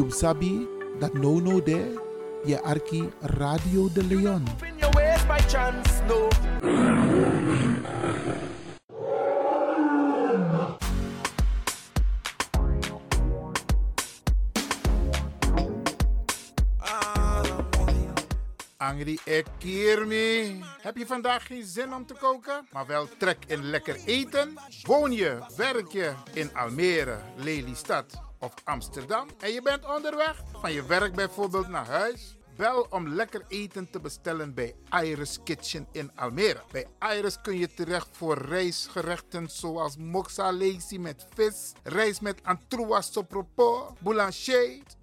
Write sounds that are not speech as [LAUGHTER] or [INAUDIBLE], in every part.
You sabi dat no no de je arki Radio de Leon. Angry Ekirmi. Heb je vandaag geen zin om te koken, maar wel trek in lekker eten? Woon je, werk je in Almere, Lelystad of Amsterdam en je bent onderweg van je werk bijvoorbeeld naar huis? Bel om lekker eten te bestellen bij Iris Kitchen in Almere. Bij Iris kun je terecht voor rijstgerechten zoals moxa lazy met vis, rijst met antroas sopropo, boulanger,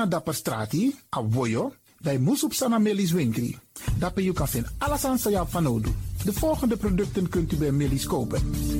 Tego na dapper strati, a voyo, dai musup sana melis winkri. Dapper you kan vinden alles aan sa van. De volgende producten kunt u bij Millie's kopen.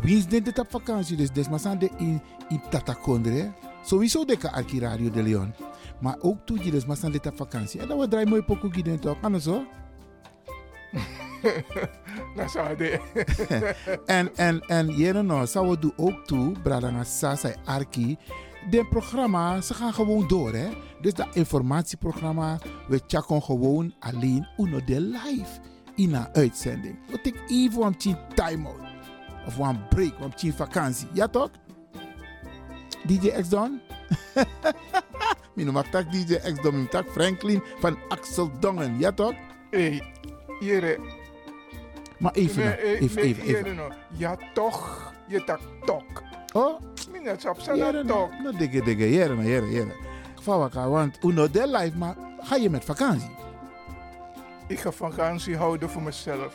Wie is dit op vakantie? Dus des maar zijn de in in Tatakondre. Sowieso de arki Radio de Leon. Maar ook toe gids maar zijn dit op vakantie. En dan we draaien mooi pokoe gids toch? Kan zo? [LAUGHS] Nou, zou [LAUGHS] en en en jere no, zou we doen ook toe, Bradanga Sasa Arki. De programma, ze gaan gewoon door hè. Dus dat informatieprogramma, we checken gewoon alleen uno de live in een uitzending. We take even een time out. Of een break, een vakantie. Ja toch? DJ X Don? [LAUGHS] Mijn noem tak DJ X Don, mijn tak Franklin van Axel Dongen. Ja toch? Hé, jere. Maar even, Nee, nog, eh, even, even, even. jere no. Ja, toch. Je tak tok. Oh, Minnet op zijn Jere, tok. no, no, dikke, dikke, jere, no, jere, jere. Vawaka, want uno de live, maar ga je met vakantie? Ik ga vakantie houden voor mezelf.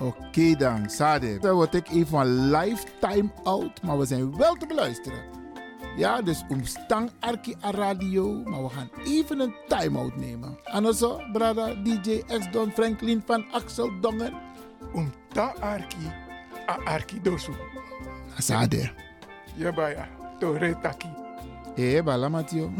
Oké dan, Sade. Dan word ik even van lifetime out, maar we zijn wel te beluisteren. Ja, dus omstang Arki a radio, maar we gaan even een time-out nemen. En zo, brada DJ X Don Franklin van Axel Dongen. Om ta arki, a arki dosu. Asade. Ja, baya. Tore taki. Eh, bala Matio. [LAUGHS]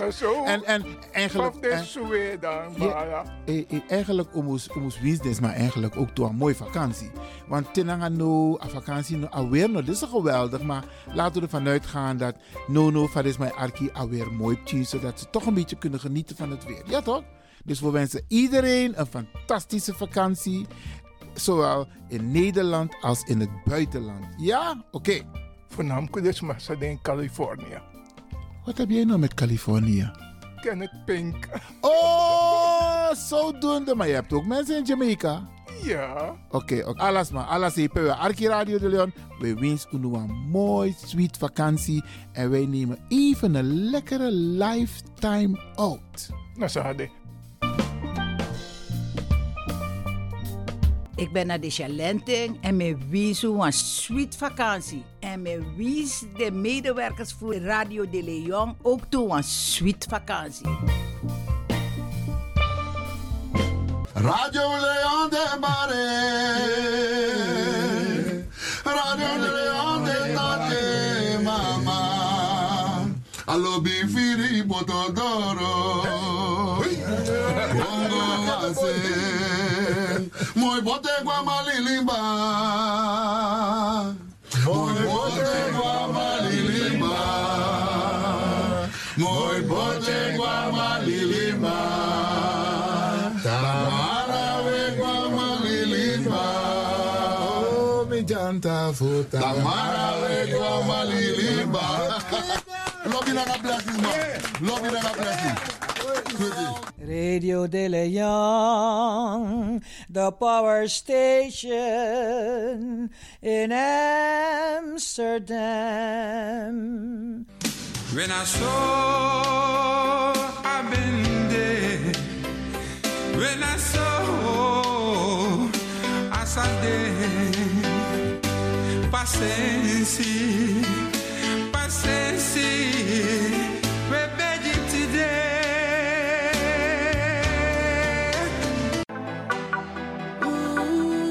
Maar zo. En, en eigenlijk... En- zo weer dan, Ja. eh, eh, eigenlijk omus omus business, maar eigenlijk ook door een mooie vakantie. Want tenanga no, a vakantie no, alweer no, dit is geweldig, maar laten we ervan uitgaan dat no no van is mijn arki alweer mooi tien, zodat ze toch een beetje kunnen genieten van het weer. Ja toch? Dus we wensen iedereen een fantastische vakantie, zowel in Nederland als in het buitenland. Ja? Oké. Voornamelijk dus ze in Californië. Wat heb jij nou met Californië? Kenneth Pink. Oh, zodoende. Maar je hebt ook mensen in Jamaica. Ja. Oké, oké. alles maar. Alles even. We Arki Radio de Leon. We wensen u een mooi, sweet vakantie. En wij nemen even een lekkere lifetime out. Nou, Ik ben naar de Chalenting en me wies een sweet vakantie. En me wies de medewerkers voor Radio de Leon ook toe een sweet vakantie. Radio Leon de Mare. Radio de Leon de Tate Mama. Alobi firi botodoro. Bongo wase. Moi bote guamalilimba. Moi bote guamalilimba. Moi bote guamalilimba. Tamara we guamalilimba. Oh, me janta futa. Tamara we guamalilimba. Love [LAUGHS] you and a blessing, man. Love you and a blessing. Radio De Leon, the power station in Amsterdam. When I saw I've been there, when I saw I saw there, paciência, paciência,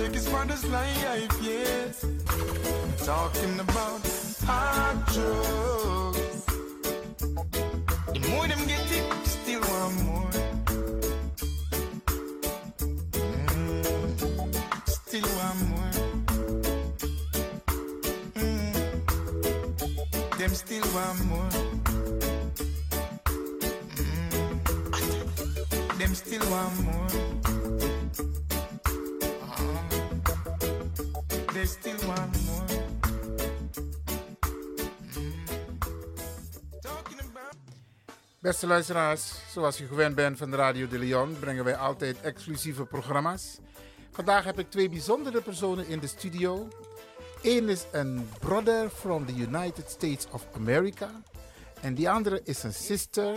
Take his father's life, yes. Talking about hard drugs. The more them get it, still want more. Still want more. Mm. Them still want more. Mm. Them still want more. Beste luisteraars, zoals u gewend bent van Radio de Leon, brengen wij altijd exclusieve programma's. Vandaag heb ik twee bijzondere personen in de studio. Eén is een brother from the United States of America. En die andere is een sister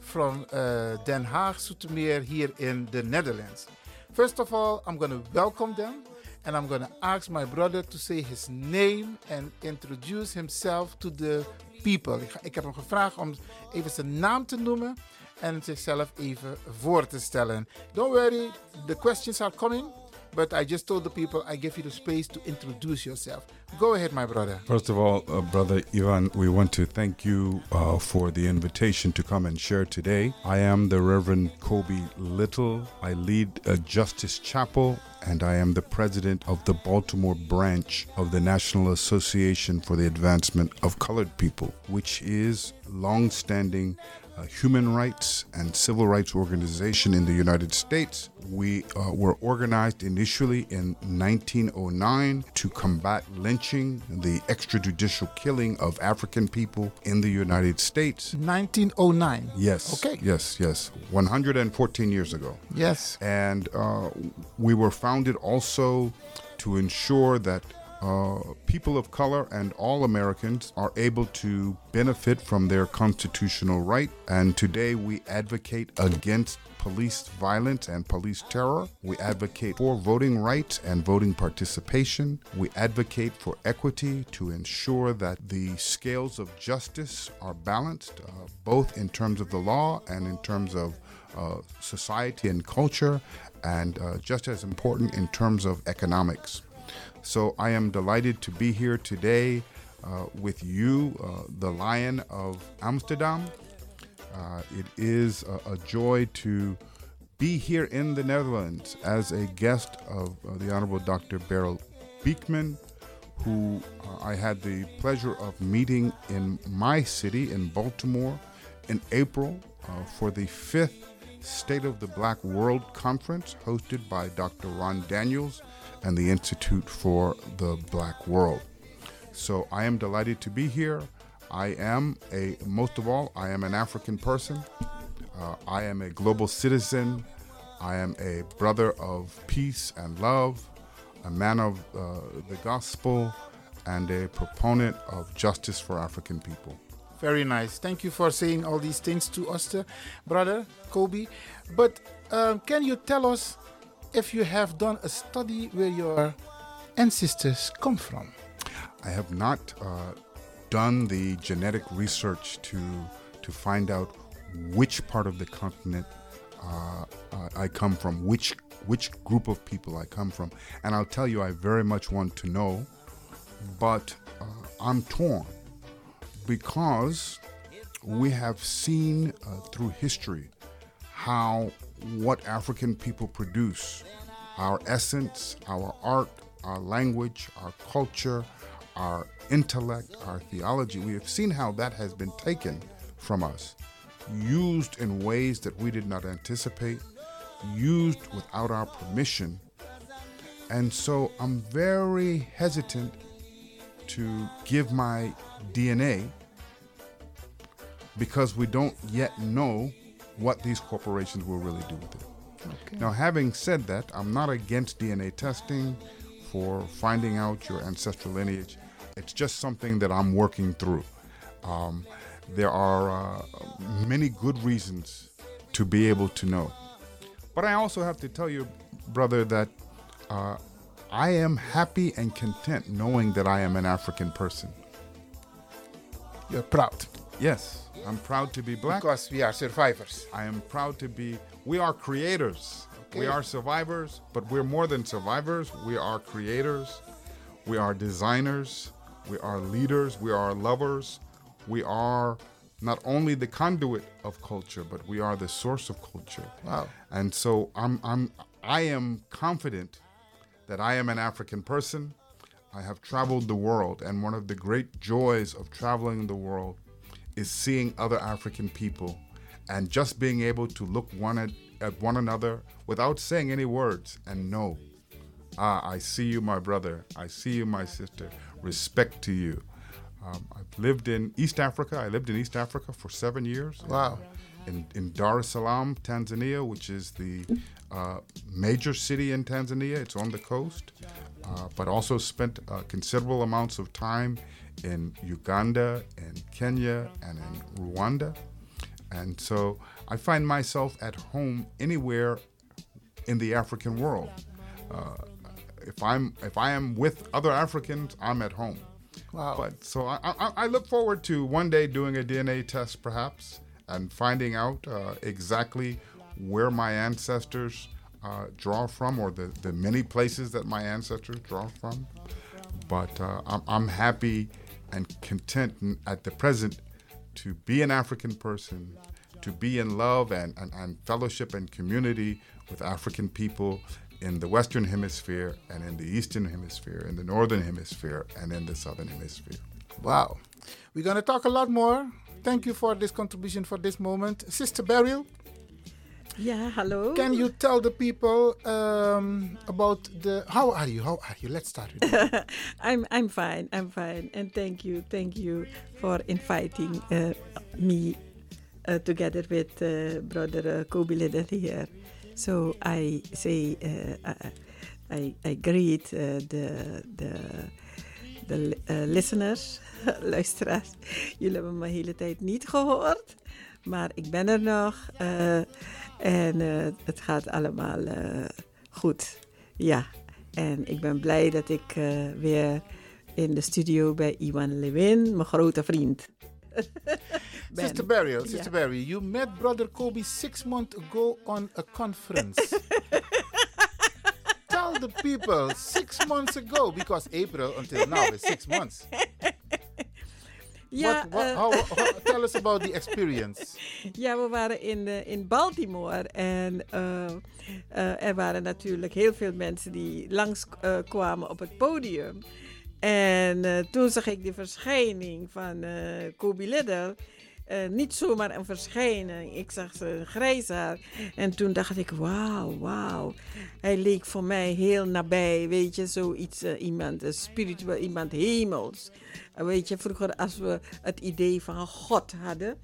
from uh, Den Haag, Zoetermeer, hier in the Netherlands. First of all, I'm going to welcome them. And I'm going to ask my brother to say his name and introduce himself to the people. Ik, ik heb hem gevraagd om even zijn naam te noemen en zichzelf even voor te stellen. Don't worry, the questions are coming. But I just told the people I give you the space to introduce yourself. Go ahead, my brother. First of all, uh, Brother Ivan, we want to thank you uh, for the invitation to come and share today. I am the Reverend Kobi Little. I lead a Justice Chapel and I am the president of the Baltimore branch of the National Association for the Advancement of Colored People, which is long-standing uh, human rights and civil rights organization in the United States. We uh, were organized initially in 1909 to combat lynching, the extrajudicial killing of African people in the United States. 1909. Yes. Okay. Yes, yes. 114 years ago. Yes. And uh, we were founded also to ensure that uh, people of color and all Americans are able to benefit from their constitutional right. And today we advocate against police violence and police terror. We advocate for voting rights and voting participation. We advocate for equity to ensure that the scales of justice are balanced, uh, both in terms of the law and in terms of uh, society and culture, and uh, just as important in terms of economics. So I am delighted to be here today uh, with you, uh, the Lion of Amsterdam. Uh, it is a, a, joy to be here in the Netherlands as a guest of uh, the Honorable Dr. Barryl Biekman, who uh, I had the pleasure of meeting in my city, in Baltimore, in April uh, for the fifth State of the Black World Conference hosted by Dr. Ron Daniels and the Institute for the Black World. So I am delighted to be here. I am a, most of all, I am an African person. Uh, I am a global citizen. I am a brother of peace and love, a man of uh, the gospel, and a proponent of justice for African people. Very nice. Thank you for saying all these things to us, uh, brother Kobi. But um, can you tell us if you have done a study where your ancestors come from. I have not uh, done the genetic research to to find out which part of the continent uh, uh, I come from, which which group of people I come from, and I'll tell you, I very much want to know, but uh, I'm torn because we have seen uh, through history how what African people produce our essence, our art, our language, our culture, our intellect, our theology. We have seen how that has been taken from us, used in ways that we did not anticipate, used without our permission. And so I'm very hesitant to give my DNA because we don't yet know what these corporations will really do with it. Okay. Now, having said that, I'm not against DNA testing for finding out your ancestral lineage. It's just something that I'm working through. Um, there are uh, many good reasons to be able to know. But I also have to tell you, brother, that uh, I am happy and content knowing that I am an African person. You're proud. Yes. I'm proud to be black. Because we are survivors. I am proud to be, we are creators. Okay. We are survivors, but we're more than survivors. We are creators. We are designers. We are leaders. We are lovers. We are not only the conduit of culture, but we are the source of culture. Wow. And so I'm, I'm, I am confident that I am an African person. I have traveled the world, and one of the great joys of traveling the world is seeing other African people and just being able to look one at, at one another without saying any words and know, ah, I see you, my brother. I see you, my sister. Respect to you. Um, I've lived in East Africa. I lived in East Africa for seven years. Wow. In, in Dar es Salaam, Tanzania, which is the uh, major city in Tanzania. It's on the coast, uh, but also spent uh, considerable amounts of time in Uganda and Kenya and in Rwanda. And so I find myself at home anywhere in the African world. Uh, if I'm if I am with other Africans, I'm at home. Wow. But so I, I, I look forward to one day doing a DNA test, perhaps, and finding out uh, exactly where my ancestors uh, draw from, or the, the many places that my ancestors draw from. But uh, I'm, I'm happy and content at the present to be an African person, to be in love and, and, and fellowship and community with African people in the Western Hemisphere and in the Eastern Hemisphere, in the Northern Hemisphere, and in the Southern Hemisphere. Wow. We're going to talk a lot more Thank you for this contribution for this moment. Sister Barryl, Yeah, hello. can you tell the people um, about the. How are you? How are you? Let's start. [LAUGHS] I'm I'm fine. I'm fine, and thank you, thank you for inviting uh, me uh, together with uh, brother uh, here. So I say uh, I, I greet uh, the the de uh, listeners, [LAUGHS] luisteraars. Jullie hebben me de hele tijd niet gehoord, maar ik ben er nog uh, en uh, het gaat allemaal uh, goed. Ja, en ik ben blij dat ik weer in de studio bij Iwan Lewin, mijn grote vriend. [LAUGHS] ben. Sister Beryl, Sister. Beryl, you met brother Kobe six months ago on a conference. [LAUGHS] Tell the people six months ago because April until now is six months. Ja, what, what, eh, how, [LAUGHS] how, tell us about the experience. Ja, we waren in, eh, in Baltimore en eh, er waren natuurlijk heel veel mensen die langskwamen kwamen op het podium. En toen zag ik de verschijning van Kobe Lidder. Eh, niet zomaar een verschijning. Ik zag zijn grijs haar. En toen dacht ik, wauw, wauw. Hij leek voor mij heel nabij. Weet je, zoiets, eh, iemand, een spiritueel, iemand hemels. Eh, weet je, vroeger als we het idee van God hadden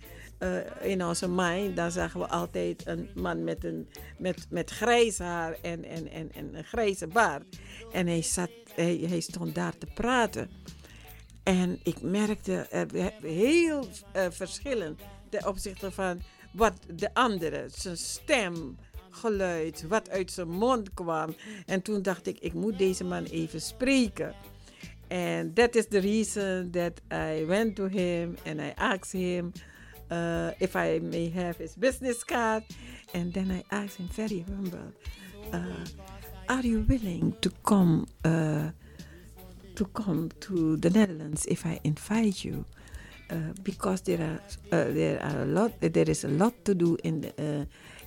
in onze mind, dan zagen we altijd een man met, een, met, met grijs haar en, en, en, en een grijze baard. En hij, zat, hij, hij stond daar te praten. En ik merkte er heel uh, verschillen ten opzichte van wat de andere, zijn stem, geluid, wat uit zijn mond kwam. En toen dacht ik, ik moet deze man even spreken. And that is the reason that I went to him and I asked him uh, if I may have his business card. And then I asked him very humble, uh, are you willing to come uh, to come to the Netherlands if I invite you? Uh, because there are uh, there are a lot there is a lot to do in the, uh,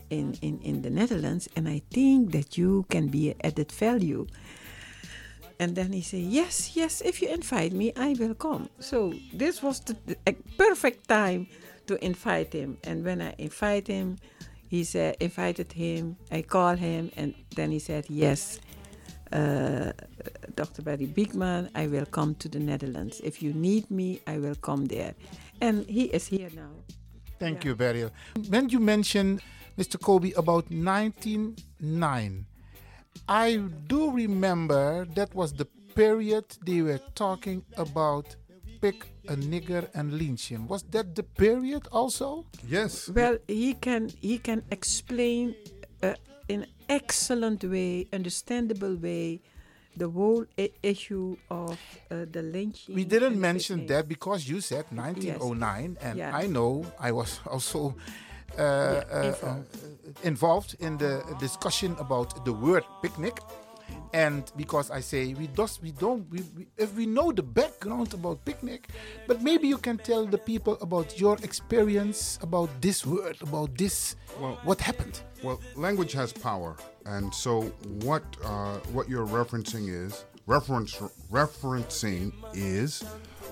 in, in in the Netherlands, and I think that you can be added value. And then he said, Yes, yes, if you invite me, I will come. So this was the, the perfect time to invite him. And when I invite him, he said, invited him, I called him, and then he said, Yes, uh, Dr. Barry Biekman, I will come to the Netherlands. If you need me, I will come there. And he is here now. Thank you, Barryl. When you mentioned, Mr. Kobi, about 1909, I do remember that was the period they were talking about pick a nigger and lynch him. Was that the period also? Yes. Well, he can he can explain uh, in excellent way, understandable way, the whole issue of uh, the lynching. We didn't mention that because you said 1909, and Yeah. I know I was [LAUGHS] also uh, Yeah, involved. uh, involved in the discussion about the word picnic. And because I say we just we don't we, we, if we know the background about picnic, but maybe you can tell the people about your experience about this word about this Well, what happened. Well, language has power, and so what uh, what you're referencing is reference referencing is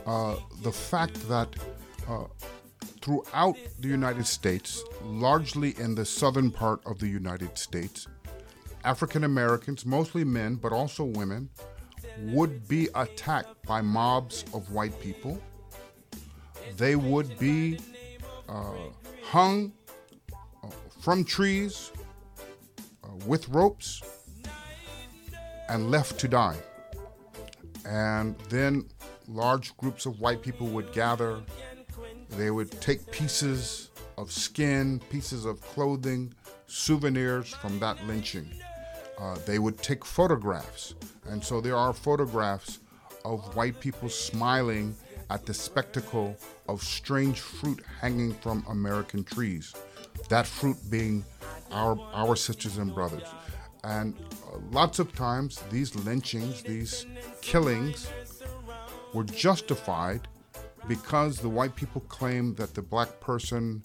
uh, the fact that uh, throughout the United States, largely in the southern part of the United States, African Americans, mostly men but also women, would be attacked by mobs of white people. They would be uh, hung uh, from trees uh, with ropes and left to die. And then large groups of white people would gather. They would take pieces of skin, pieces of clothing, souvenirs from that lynching. Uh, they would take photographs. And so there are photographs of white people smiling at the spectacle of strange fruit hanging from American trees. That fruit being our, our sisters and brothers. And uh, lots of times, these lynchings, these killings, were justified because the white people claimed that the black person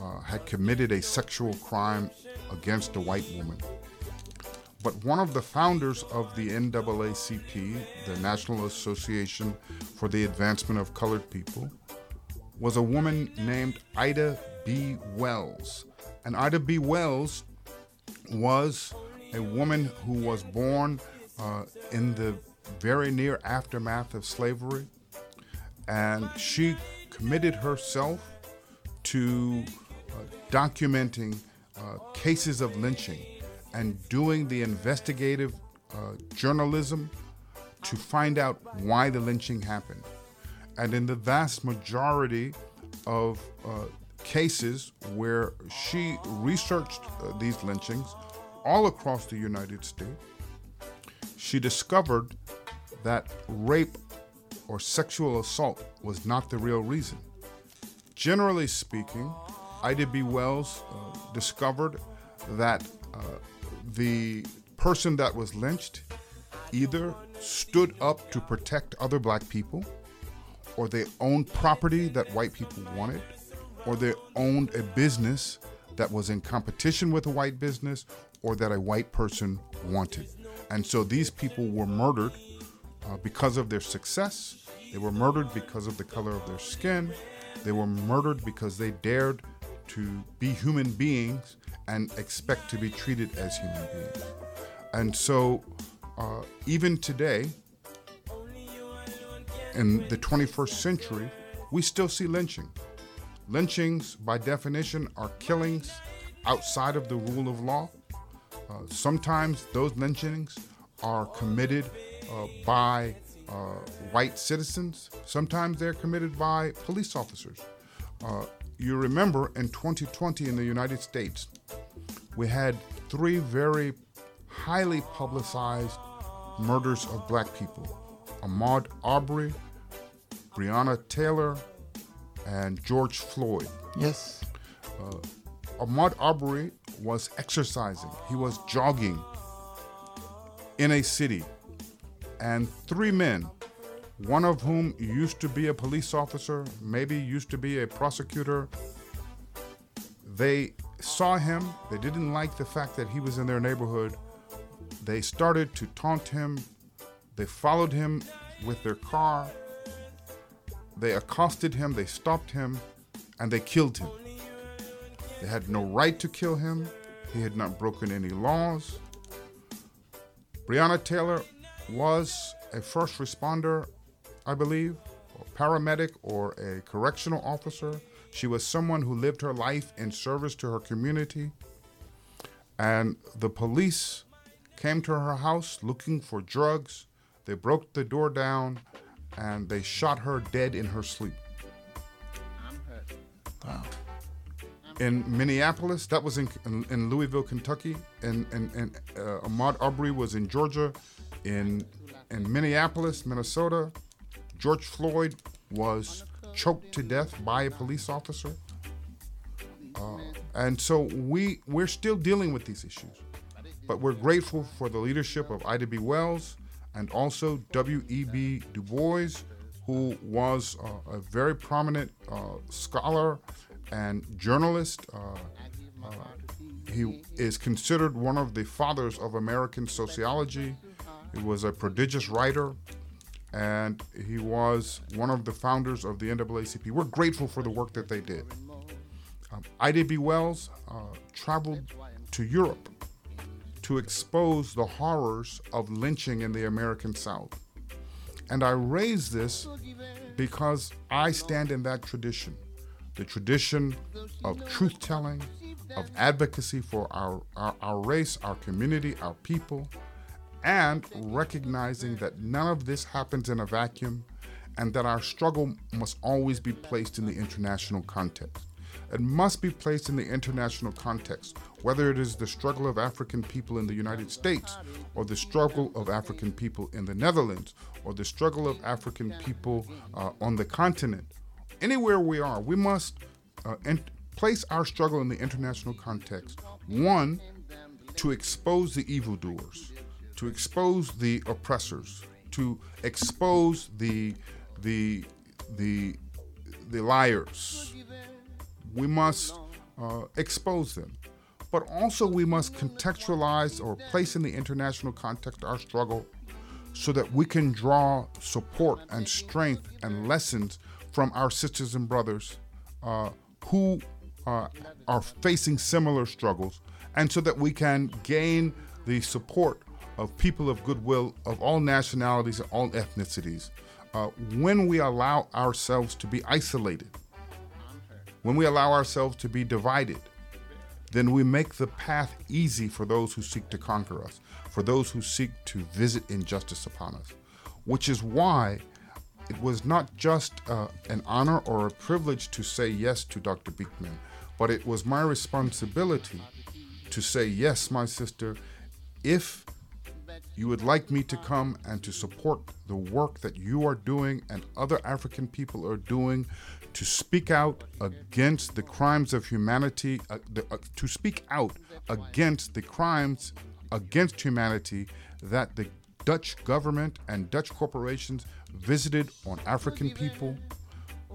uh, had committed a sexual crime against a white woman. But one of the founders of the NAACP, the National Association for the Advancement of Colored People, was a woman named Ida B. Wells. And Ida B. Wells was a woman who was born uh, in the very near aftermath of slavery. And she committed herself to uh, documenting uh, cases of lynching and doing the investigative uh, journalism to find out why the lynching happened. And in the vast majority of uh, cases where she researched uh, these lynchings all across the United States, she discovered that rape or sexual assault was not the real reason. Generally speaking, Ida B. Wells uh, discovered that uh, the person that was lynched either stood up to protect other black people, or they owned property that white people wanted, or they owned a business that was in competition with a white business, or that a white person wanted. And so these people were murdered uh, because of their success. They were murdered because of the color of their skin. They were murdered because they dared to be human beings and expect to be treated as human beings. And so, uh, even today, in the 21st century, we still see lynching. Lynchings, by definition, are killings outside of the rule of law. Uh, sometimes those lynchings are committed uh, by uh, white citizens. Sometimes they're committed by police officers. You remember in 2020 in the United States, we had three very highly publicized murders of black people Ahmaud Arbery, Breonna Taylor, and George Floyd. Yes. Uh, Ahmaud Arbery was exercising, he was jogging in a city, and three men, one of whom used to be a police officer, maybe used to be a prosecutor, they saw him, they didn't like the fact that he was in their neighborhood. They started to taunt him, they followed him with their car, they accosted him, they stopped him, and they killed him. They had no right to kill him. He had not broken any laws. Breonna Taylor was a first responder, I believe, a paramedic or a correctional officer. She was someone who lived her life in service to her community. And the police came to her house looking for drugs. They broke the door down and they shot her dead in her sleep. Wow. In Minneapolis, that was in, in, in Louisville, Kentucky, and, and, and uh, Ahmaud Arbery was in Georgia. In, in Minneapolis, Minnesota, George Floyd was choked to death by a police officer. Uh, and so we, we're still dealing with these issues. But we're grateful for the leadership of Ida B. Wells and also W.E.B. Du Bois, who was uh, a very prominent uh, scholar and journalist. Uh, uh, he is considered one of the fathers of American sociology. He was a prodigious writer, and he was one of the founders of the NAACP. We're grateful for the work that they did. Um, Ida B. Wells uh, traveled to Europe to expose the horrors of lynching in the American South. And I raise this because I stand in that tradition the tradition of truth telling, of advocacy for our, our, our, race, our community, our people, and recognizing that none of this happens in a vacuum and that our struggle must always be placed in the international context. It must be placed in the international context, whether it is the struggle of African people in the United States, or the struggle of African people in the Netherlands, or the struggle of African people uh, on the continent. Anywhere we are, we must uh, place our struggle in the international context. One, to expose the evildoers, to expose the oppressors, to expose the the the the liars. We must uh, expose them, but also we must contextualize or place in the international context our struggle, so that we can draw support and strength and lessons from our sisters and brothers uh, who uh, are facing similar struggles, and so that we can gain the support of people of goodwill of all nationalities and all ethnicities. Uh, when we allow ourselves to be isolated, when we allow ourselves to be divided, then we make the path easy for those who seek to conquer us, for those who seek to visit injustice upon us. Which is why it was not just uh, an honor or a privilege to say yes to Dr. Biekman, but it was my responsibility to say, yes, my sister, if you would like me to come and to support the work that you are doing and other African people are doing to speak out against the crimes of humanity, uh, the, uh, to speak out against the crimes against humanity that the Dutch government and Dutch corporations visited on African people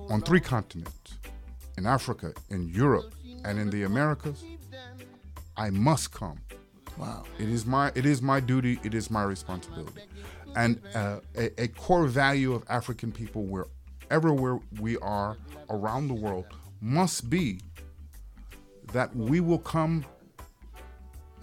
on three continents in Africa, in Europe, and in the Americas. I must come. Wow. It is my it is my duty. It is my responsibility, and uh, a, a core value of African people, wherever where we are around the world, must be that we will come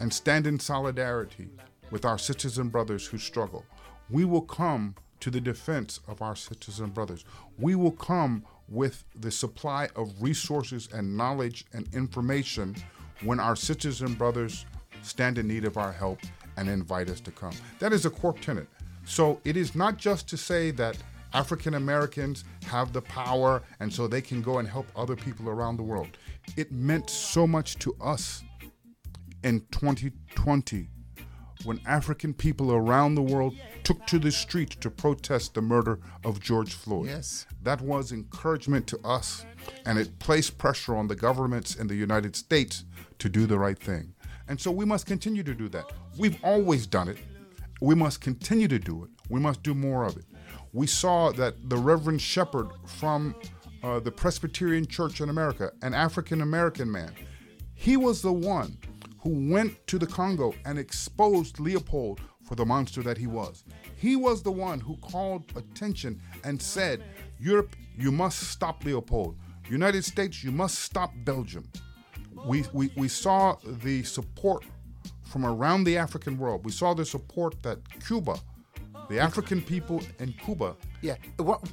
and stand in solidarity with our sisters and brothers who struggle. We will come to the defense of our sisters and brothers. We will come with the supply of resources and knowledge and information when our sisters and brothers stand in need of our help and invite us to come. That is a core tenet. So it is not just to say that African Americans have the power and so they can go and help other people around the world. It meant so much to us in 2020 when African people around the world took to the street to protest the murder of George Floyd. Yes. That was encouragement to us, and it placed pressure on the governments in the United States to do the right thing. And so we must continue to do that. We've always done it. We must continue to do it. We must do more of it. We saw that the Reverend Sheppard from uh, the Presbyterian Church in America, an African American man, he was the one who went to the Congo and exposed Leopold for the monster that he was. He was the one who called attention and said, Europe, you must stop Leopold. United States, you must stop Belgium. We, we, we saw the support from around the African world. We saw the support that Cuba, the African people in Cuba, Yeah,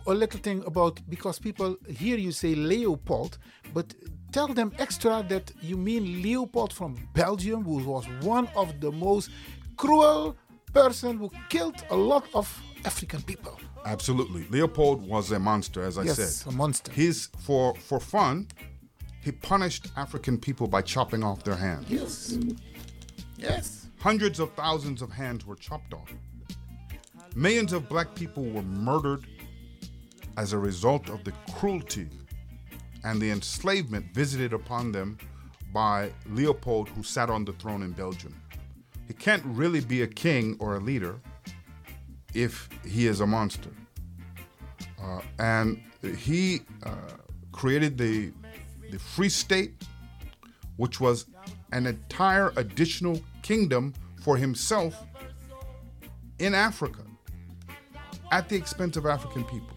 a little thing about because people hear you say Leopold, but tell them extra that you mean Leopold from Belgium, who was one of the most cruel person who killed a lot of African people. Absolutely. Leopold was a monster, as I Yes, said. a monster. He's for for fun, he punished African people by chopping off their hands. Yes. Yes. Hundreds of thousands of hands were chopped off. Millions of black people were murdered as a result of the cruelty and the enslavement visited upon them by Leopold, who sat on the throne in Belgium. He can't really be a king or a leader if he is a monster. Uh, and he uh, created the, the Free State, which was an entire additional kingdom for himself in Africa at the expense of African people.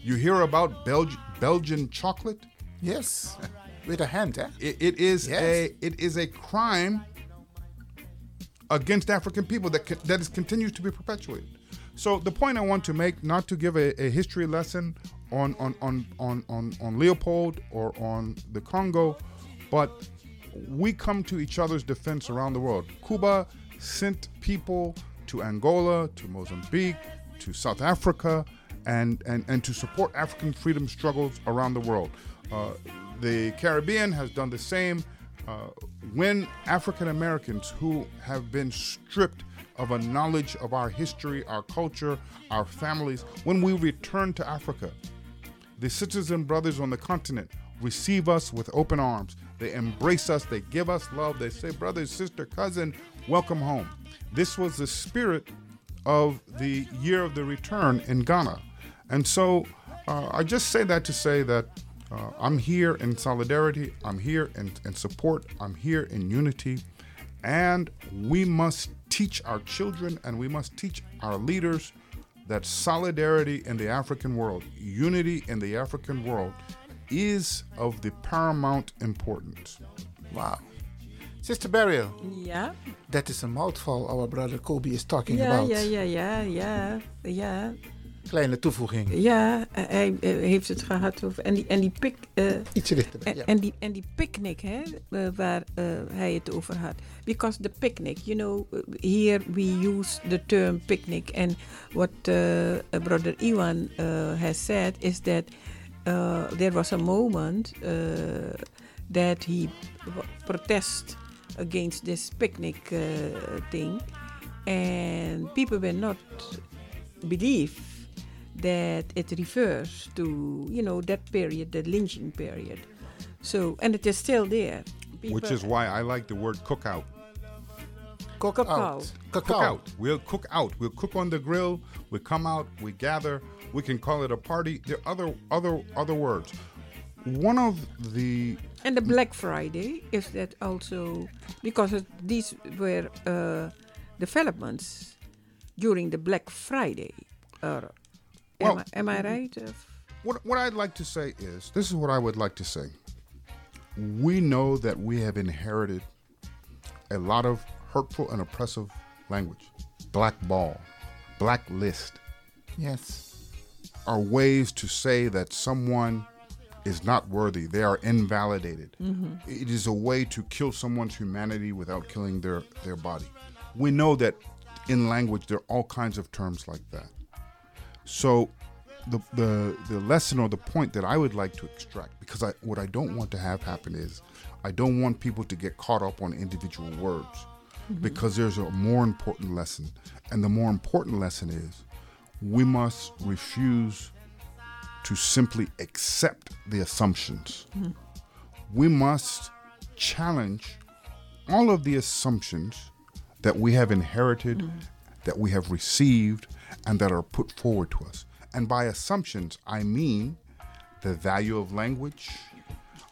You hear about Belg- Belgian chocolate? Yes. With a hand, eh? It, it is Yes. a it is a crime against African people that that is continues to be perpetuated. So the point I want to make, not to give a, a history lesson on on, on on on on Leopold or on the Congo, but we come to each other's defense around the world. Cuba sent people to Angola, to Mozambique, to South Africa, and, and, and to support African freedom struggles around the world. Uh, the Caribbean has done the same. Uh, when African Americans who have been stripped of a knowledge of our history, our culture, our families, when we return to Africa, the and brothers on the continent receive us with open arms. They embrace us, they give us love, they say, brother, sister, cousin, welcome home. This was the spirit of the year of the return in Ghana. And so uh, I just say that to say that uh, I'm here in solidarity, I'm here in, in support, I'm here in unity, and we must teach our children and we must teach our leaders that solidarity in the African world, unity in the African world, is of the paramount importance. Wow. Sister Barryl, Ja. that is a mouthful our brother Kobi is talking Ja, about. Yeah, yeah, yeah, yeah, ja. Kleine toevoeging. Ja, hij, hij heeft het gehad over. En die, en die pik. eh, Iets dichterbij, en, ja. en die, en die picnic, hè, eh, waar eh, hij het over had. Because the picnic, you know, here we use the term picnic. And what uh, Brother Iwan uh, has said is that there was a moment that he protest against this picnic uh, thing. And people were not believe that it refers to you know that period the lynching period so and it is still there Which is why I like the word cookout. Cook Cook out. out. Cook Cook out. out. We'll cook out. We'll cook on the grill. We come out. We gather. We can call it a party. There are other other other words. One of the and the black friday is that also because it, these were uh, developments during the black friday uh, am, Well- I, am i right Uh, What, what I'd like to say is this is what I would like to say. We know that we have inherited a lot of hurtful and oppressive language. black Blackball, blacklist Yes. are ways to say that someone is not worthy. They are invalidated. Mhm. It is a way to kill someone's humanity without killing their, their body. We know that in language there are all kinds of terms like that. So the the the lesson or the point that I would like to extract because I what I don't want to have happen is I don't want people to get caught up on individual words Mhm. because there's a more important lesson and the more important lesson is we must refuse to simply accept the assumptions. Mhm. We must challenge all of the assumptions that we have inherited, that we have received, and that are put forward to us. And by assumptions, I mean the value of language,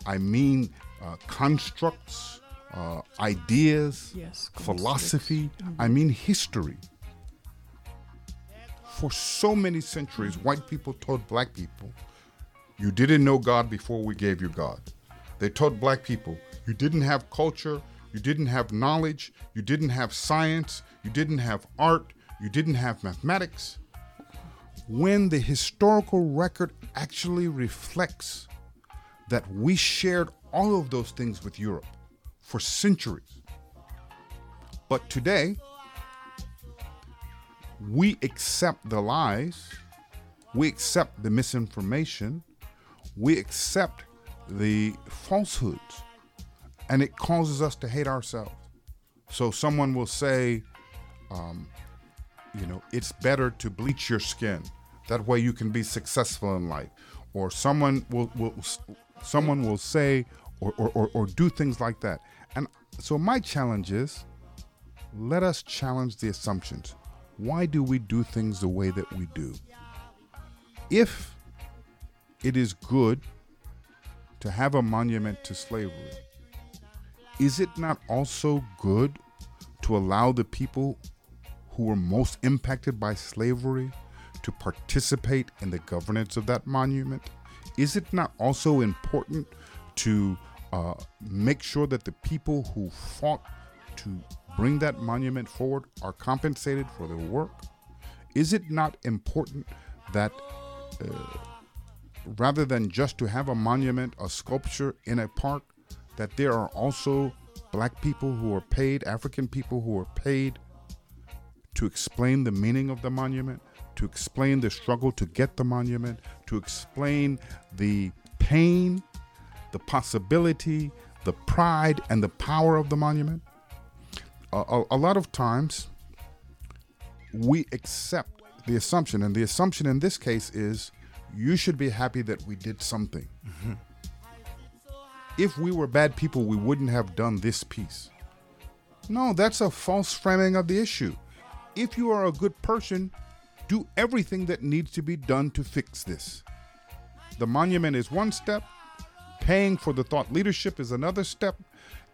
I mean uh, constructs, uh, ideas, Yes, philosophy, constructs. I mean history. For so many centuries, white people told black people, you didn't know God before we gave you God. They told black people, you didn't have culture, you didn't have knowledge, you didn't have science, you didn't have art, you didn't have mathematics. When the historical record actually reflects that we shared all of those things with Europe for centuries. But today, we accept the lies, we accept the misinformation, we accept the falsehoods, and it causes us to hate ourselves. So someone will say, um, you know, it's better to bleach your skin. That way you can be successful in life. Or someone will, will someone will say or, or, or, or do things like that. And so my challenge is let us challenge the assumptions. Why do we do things the way that we do? If it is good to have a monument to slavery, is it not also good to allow the people who were most impacted by slavery to participate in the governance of that monument? Is it not also important to uh, make sure that the people who fought to bring that monument forward are compensated for their work? Is it not important that uh, rather than just to have a monument, a sculpture in a park, that there are also black people who are paid, African people who are paid to explain the meaning of the monument, to explain the struggle to get the monument, to explain the pain, the possibility, the pride, and the power of the monument. A, a, a lot of times, we accept the assumption, and the assumption in this case is you should be happy that we did something. Mm-hmm. If we were bad people, we wouldn't have done this piece. No, that's a false framing of the issue. If you are a good person, do everything that needs to be done to fix this. The monument is one step, paying for the thought leadership is another step,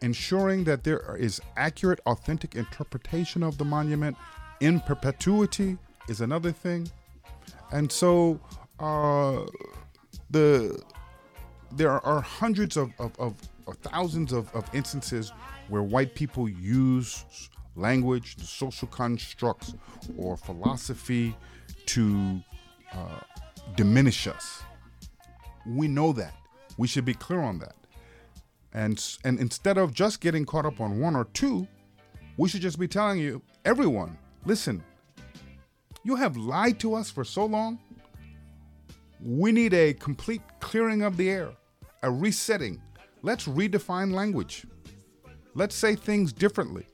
ensuring that there is accurate, authentic interpretation of the monument in perpetuity is another thing. And so uh, the there are hundreds of, of, of thousands of, of instances where white people use language, the social constructs, or philosophy to uh, diminish us. We know that. We should be clear on that. And, and instead of just getting caught up on one or two, we should just be telling you, everyone, listen, you have lied to us for so long. We need a complete clearing of the air, a resetting. Let's redefine language. Let's say things differently.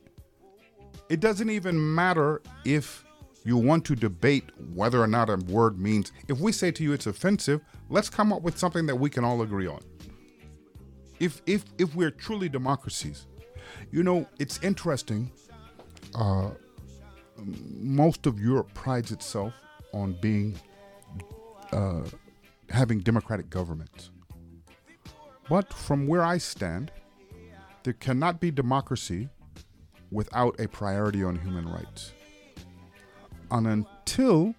It doesn't even matter if you want to debate whether or not a word means. If we say to you it's offensive, let's come up with something that we can all agree on. If if if we're truly democracies, you know, it's interesting. Uh, most of Europe prides itself on being uh, having democratic governments. But from where I stand, there cannot be democracy without a priority on human rights. And until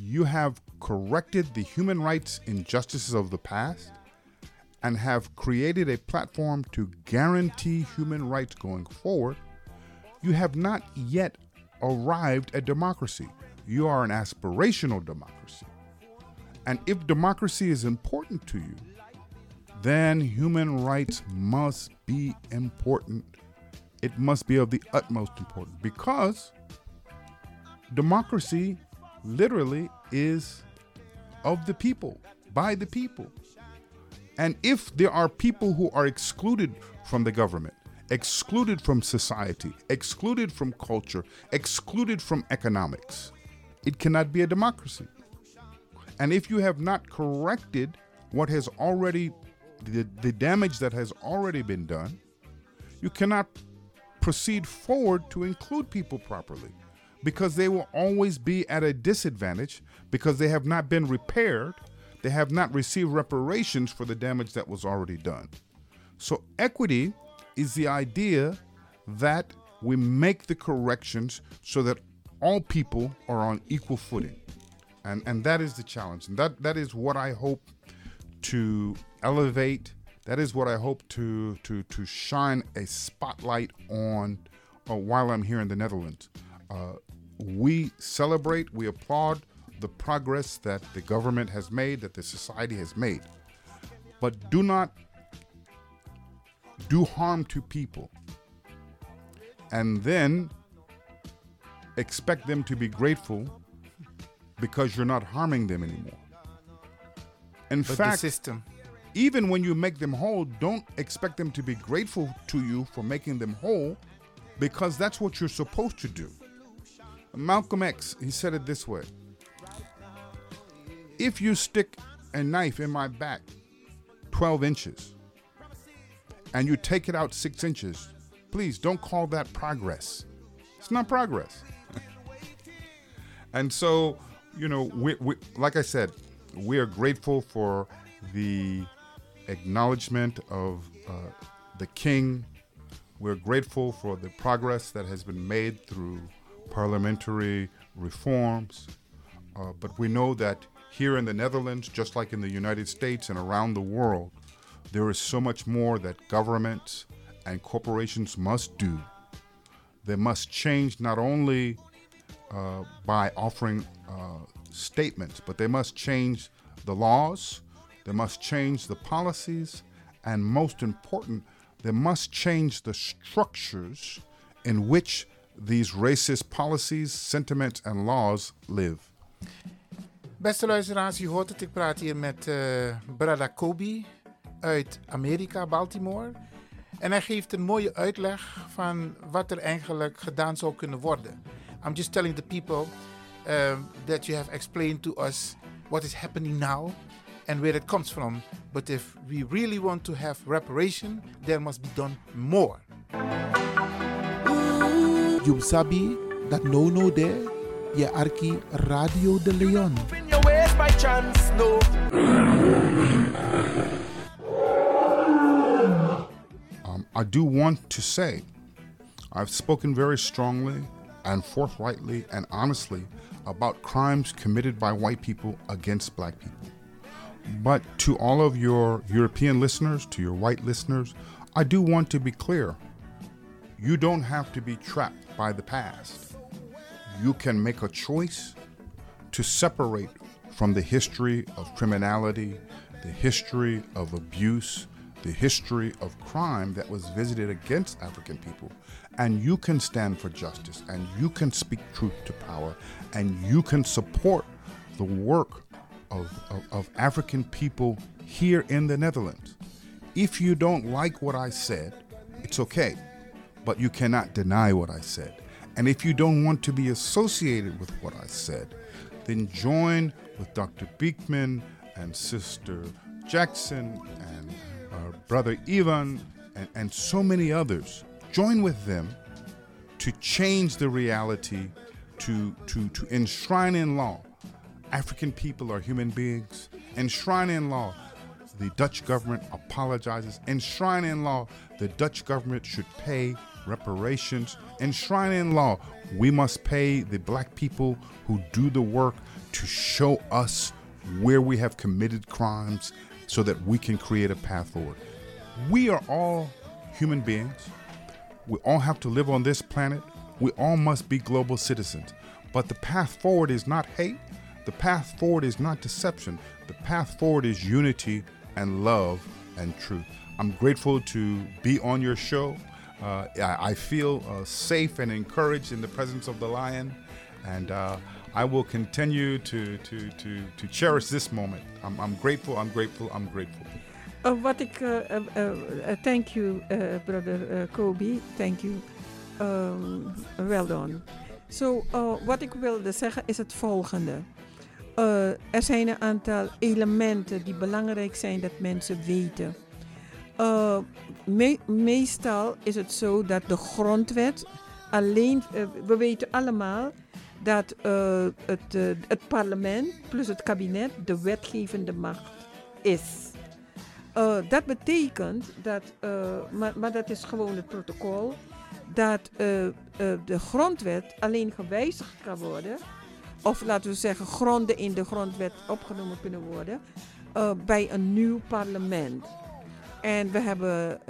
you have corrected the human rights injustices of the past and have created a platform to guarantee human rights going forward, you have not yet arrived at democracy. You are an aspirational democracy. And if democracy is important to you, then human rights must be important. It must be of the utmost importance because democracy literally is of the people, by the people. And if there are people who are excluded from the government, excluded from society, excluded from culture, excluded from economics, it cannot be a democracy. And if you have not corrected what has already, the, the damage that has already been done, you cannot proceed forward to include people properly because they will always be at a disadvantage because they have not been repaired, they have not received reparations for the damage that was already done. So, equity is the idea that we make the corrections so that all people are on equal footing. And, and that is the challenge. And that, that is what I hope to elevate. That is what I hope to, to, to shine a spotlight on uh, while I'm here in the Netherlands. Uh, we celebrate, we applaud the progress that the government has made, that the society has made. But do not do harm to people and then expect them to be grateful because you're not harming them anymore. In But the system. Even when you make them whole, don't expect them to be grateful to you for making them whole because that's what you're supposed to do. Malcolm X, he said it this way If you stick a knife in my back 12 inches and you take it out six inches, please don't call that progress. It's not progress. [LAUGHS] and so, you know, we, we, like I said, we are grateful for the acknowledgement of uh, the king. We're grateful for the progress that has been made through parliamentary reforms. Uh, but we know that here in the Netherlands, just like in the United States and around the world, there is so much more that governments and corporations must do. They must change not only uh, by offering uh, statements, but they must change the laws, they must change the policies, and most important, they must change the structures in which these racist policies, sentiments, and laws live. Beste luisteraars, u hoort het. Ik praat hier met eh Brada Kobi uit Amerika, Baltimore. En hij geeft een mooie uitleg van wat er eigenlijk gedaan zou kunnen worden. I'm just telling the people um, that you have explained to us what is happening now and where it comes from. But if we really want to have reparation, there must be done more. You sabi that no no there, je arki Radio D'Leon. In your ways by chance, no. Um, I do want to say I've spoken very strongly and forthrightly and honestly about crimes committed by white people against black people. But to all of your European listeners, to your white listeners, I do want to be clear. You don't have to be trapped by the past. You can make a choice to separate from the history of criminality, the history of abuse, the history of crime that was visited against African people. And you can stand for justice, and you can speak truth to power, and you can support the work of, of, of African people here in the Netherlands. If you don't like what I said, it's okay, but you cannot deny what I said. And if you don't want to be associated with what I said, then join with Dr. Biekman and Sister Jackson and uh, Brother Iwan and, and so many others. Join with them to change the reality, to, to, to enshrine in law. African people are human beings. Enshrine in law. The Dutch government apologizes. Enshrine in law. The Dutch government should pay reparations. Enshrine in law. We must pay the black people who do the work to show us where we have committed crimes so that we can create a path forward. We are all human beings. We all have to live on this planet. We all must be global citizens. But the path forward is not hate. The path forward is not deception. The path forward is unity and love and truth. I'm grateful to be on your show. Uh, I, feel uh, safe and encouraged in the presence of the lion. And uh, I will continue to, to, to, to cherish this moment. I'm, I'm grateful, I'm grateful, I'm grateful. Uh, wat uh, uh, uh, thank you, uh, brother uh, Kobi, thank you. Um, well done. So, wat ik wilde zeggen is het volgende. Uh, er zijn een aantal elementen die belangrijk zijn dat mensen weten. Me meestal is het zo dat de grondwet alleen, uh, we weten allemaal dat het, het parlement plus het kabinet de wetgevende macht is. Dat betekent dat, maar, maar dat is gewoon het protocol, dat de grondwet alleen gewijzigd kan worden, of laten we zeggen gronden in de grondwet opgenomen kunnen worden, bij een nieuw parlement. En we hebben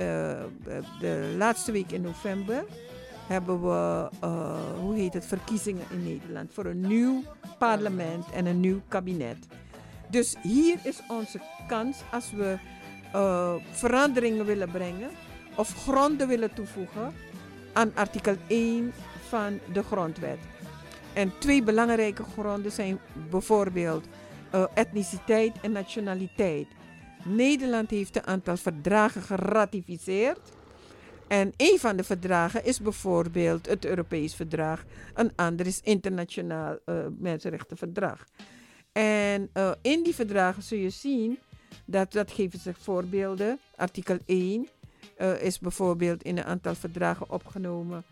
de laatste week in november hebben we, uh, hoe heet het, verkiezingen in Nederland voor een nieuw parlement en een nieuw kabinet. Dus hier is onze kans als we veranderingen willen brengen of gronden willen toevoegen aan artikel 1 van de grondwet. En twee belangrijke gronden zijn bijvoorbeeld uh, etniciteit en nationaliteit. Nederland heeft een aantal verdragen geratificeerd en een van de verdragen is bijvoorbeeld het Europees Verdrag. Een ander is Internationaal uh, Mensenrechtenverdrag. En uh, in die verdragen zul je zien dat, dat geven zich voorbeelden. Artikel 1 uh, is bijvoorbeeld in een aantal verdragen opgenomen.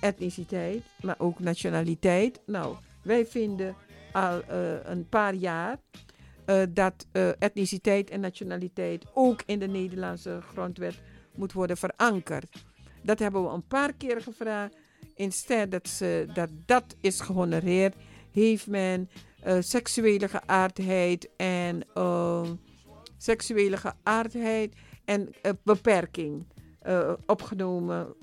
etniciteit, maar ook nationaliteit. Nou, wij vinden al een paar jaar dat etniciteit en nationaliteit ook in de Nederlandse grondwet moet worden verankerd. Dat hebben we een paar keer gevraagd. Instead dat, ze, dat dat is gehonoreerd, heeft men seksuele geaardheid en seksuele geaardheid en uh, beperking opgenomen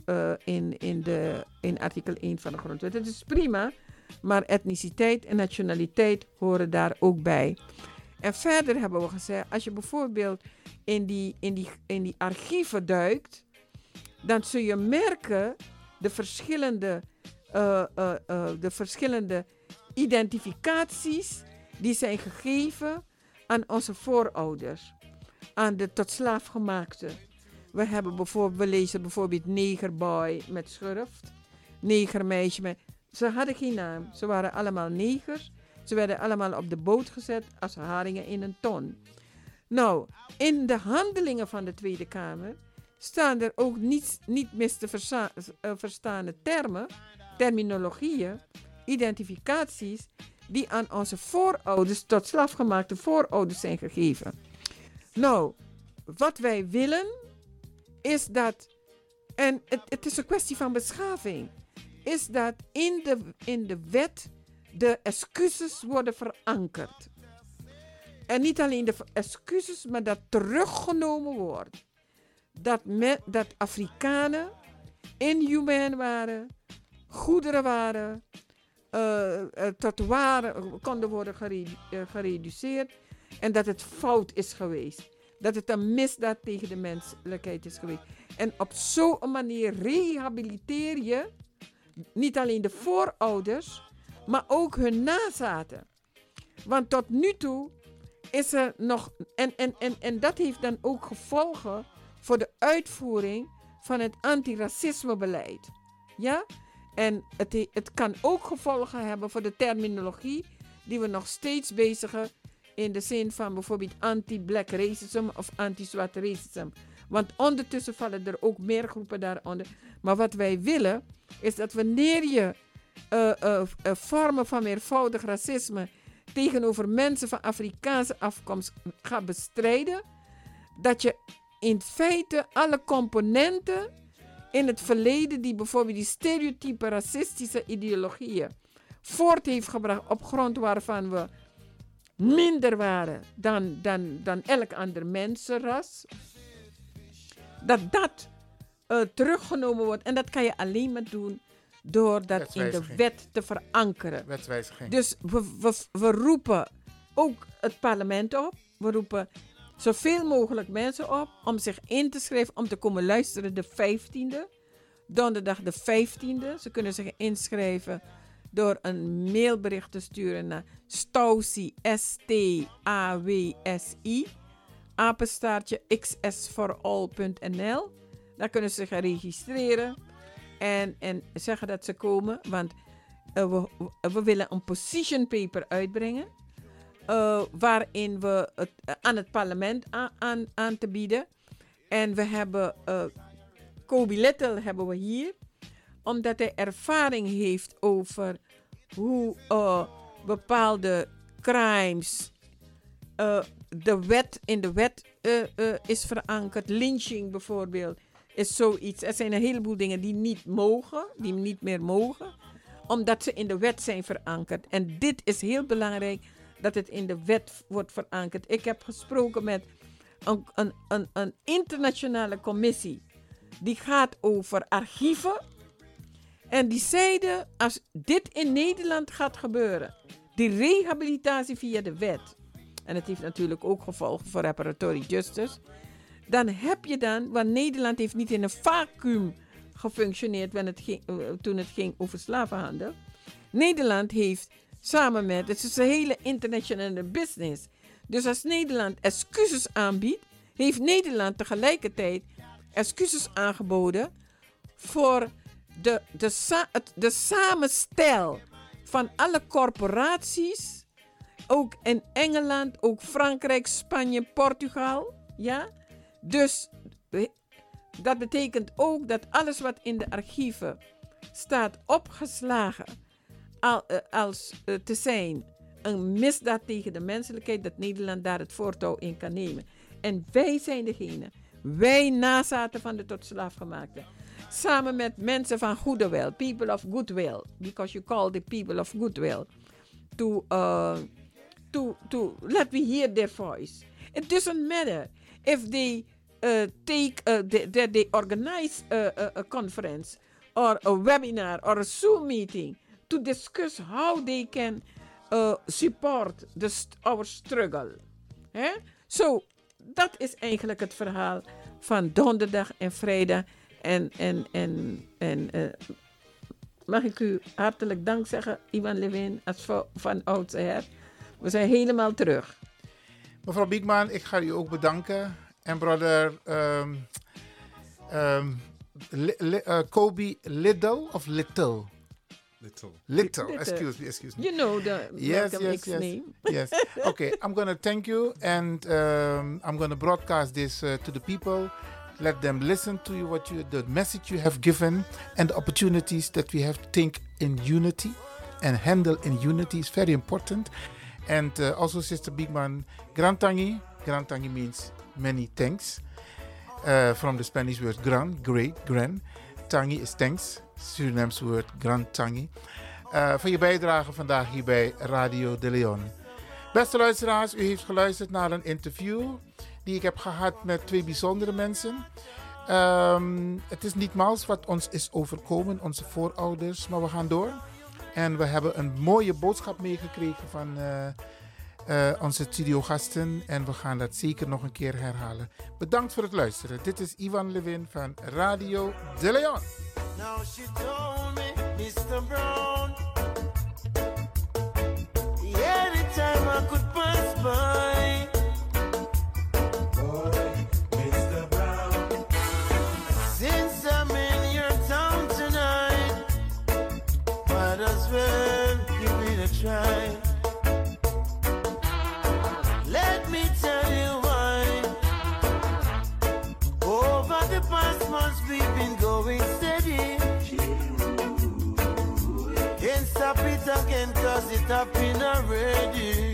in, in, de, in artikel 1 van de grondwet. Dat is prima, maar etniciteit en nationaliteit horen daar ook bij. En verder hebben we gezegd, als je bijvoorbeeld in die, in die, in die archieven duikt, dan zul je merken de verschillende, de verschillende identificaties die zijn gegeven aan onze voorouders, aan de tot slaafgemaakte. We, hebben bijvoorbeeld, we lezen bijvoorbeeld negerboy met schurft, negermeisje met... Ze hadden geen naam, ze waren allemaal negers. Ze werden allemaal op de boot gezet als haringen in een ton. Nou, in de handelingen van de Tweede Kamer staan er ook niet, niet mis te versta uh, verstaande termen, terminologieën, identificaties die aan onze voorouders tot slaafgemaakte voorouders zijn gegeven. Nou, wat wij willen is dat, en het, het is een kwestie van beschaving, is dat in de, in de wet de excuses worden verankerd. En niet alleen de excuses, maar dat teruggenomen wordt. Dat, dat Afrikanen inhumaan waren, goederen waren, eh, tot waren konden worden eh, gereduceerd. En dat het fout is geweest. Dat het een misdaad tegen de menselijkheid is geweest. En op zo'n manier rehabiliteer je niet alleen de voorouders, maar ook hun nazaten. Want tot nu toe is er nog. En, en, en, en dat heeft dan ook gevolgen voor de uitvoering van het antiracismebeleid. Ja? En het, he- het kan ook gevolgen hebben voor de terminologie die we nog steeds bezigen in de zin van bijvoorbeeld anti-black racism of anti-zwart racism. Want ondertussen vallen er ook meer groepen daaronder. Maar wat wij willen is dat wanneer je eh, eh, eh, vormen van meervoudig racisme tegenover mensen van Afrikaanse afkomst gaat bestrijden, dat je in feite alle componenten in het verleden die bijvoorbeeld die stereotype racistische ideologieën voort heeft gebracht op grond waarvan we minder waren dan, dan, dan elk ander mensenras, dat dat eh, teruggenomen wordt. En dat kan je alleen maar doen door dat in de wet te verankeren. Wetswijziging. Dus we, we, we roepen ook het parlement op. We roepen zoveel mogelijk mensen op om zich in te schrijven, om te komen luisteren de 15e. Donderdag de 15e. Ze kunnen zich inschrijven door een mailbericht te sturen naar Stausi, S-T-A-W-S-I, apenstaartje xsforall.nl. Daar kunnen ze zich registreren en, en zeggen dat ze komen, want eh, we, we willen een position paper uitbrengen. eh, waarin we het, eh, aan het parlement aan, aan, te bieden. En we hebben Kobe Little hebben we hier, omdat hij ervaring heeft over hoe eh, bepaalde crimes eh, de wet, in de wet eh, is verankerd. Lynching bijvoorbeeld is zoiets. Er zijn een heleboel dingen die niet mogen, die niet meer mogen, omdat ze in de wet zijn verankerd. En dit is heel belangrijk dat het in de wet wordt verankerd. Ik heb gesproken met een, een, een internationale commissie die gaat over archieven. En die zeiden, als dit in Nederland gaat gebeuren, die rehabilitatie via de wet, en het heeft natuurlijk ook gevolgen voor reparatory justice, dan heb je dan, want Nederland heeft niet in een vacuüm gefunctioneerd het ging, eh, toen het ging over slavenhandel. Nederland heeft samen met, het is een hele internationale business. Dus als Nederland excuses aanbiedt, heeft Nederland tegelijkertijd excuses aangeboden voor de, de, sa- het- de samenstel van alle corporaties, ook in Engeland, ook Frankrijk, Spanje, Portugal. Ja? Dus eh, dat betekent ook dat alles wat in de archieven staat opgeslagen al, eh, als eh, te zijn een misdaad tegen de menselijkheid, dat Nederland daar het voortouw in kan nemen. En wij zijn degene, wij nazaten van de tot slaafgemaakte, samen met mensen van goede wil, people of goodwill, because you call the people of goodwill, to, uh, to, to let me hear their voice. It doesn't matter if they uh, take, uh, that they organize a, a, conference or a webinar or a Zoom meeting to discuss how they can uh, support the our struggle. Zo, dat is eigenlijk het verhaal van donderdag en vrijdag. En, en, en, en eh, mag ik u hartelijk dank zeggen, Ivan Levin, als van oudsher. We zijn helemaal terug. Mevrouw Biekman, ik ga u ook bedanken. En brother ehm ehm, Li- Li- eh, Kobe Liddle of Little? Little. Little, Little. excuse me, excuse me. You know the yes, Malcolm yes, X yes, name. [LAUGHS] yes. Okay, I'm gonna thank you, and um, I'm gonna broadcast this uh, to the people. Let them listen to you, what you, the message you have given, and the opportunities that we have to think in unity and handle in unity is very important. And uh, also, Sister Bigman, Grantangi. Grantangi means many thanks. Uh, from the Spanish word gran, great, gran. Tangi is thanks. Suriname's word gran tangi. eh, voor je bijdrage vandaag hier bij Radio de Leon. Beste luisteraars, u heeft geluisterd naar een interview die ik heb gehad met twee bijzondere mensen. Ehm, het is niet mals wat ons is overkomen, onze voorouders, maar we gaan door. En we hebben een mooie boodschap meegekregen van eh, eh, onze studiogasten. En we gaan dat zeker nog een keer herhalen. Bedankt voor het luisteren. Dit is Ivan Levin van Radio De Leon. Now. Brown. Try. Let me tell you why. Over the past months, we've been going steady. Can't stop it again, cause it happened already.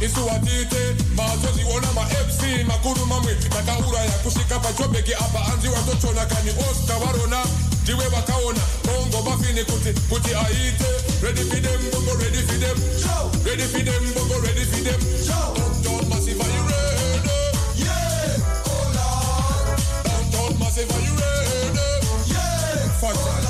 Mazoziona, isuwatite, mazoziona ma MC makuru mamwe takaura ya kusika pachobeki apa anzi watochona kani osta varona ndiwe vakaona bongo bafini kuti kuti aite. Ready for them bongo ready for them. Ready for them bongo ready for them. Downtown massive are you ready? Yeah oh lord downtown massive are you ready? Yeah. Fantastic Timmy, Timmy, car, oh, J-Pop.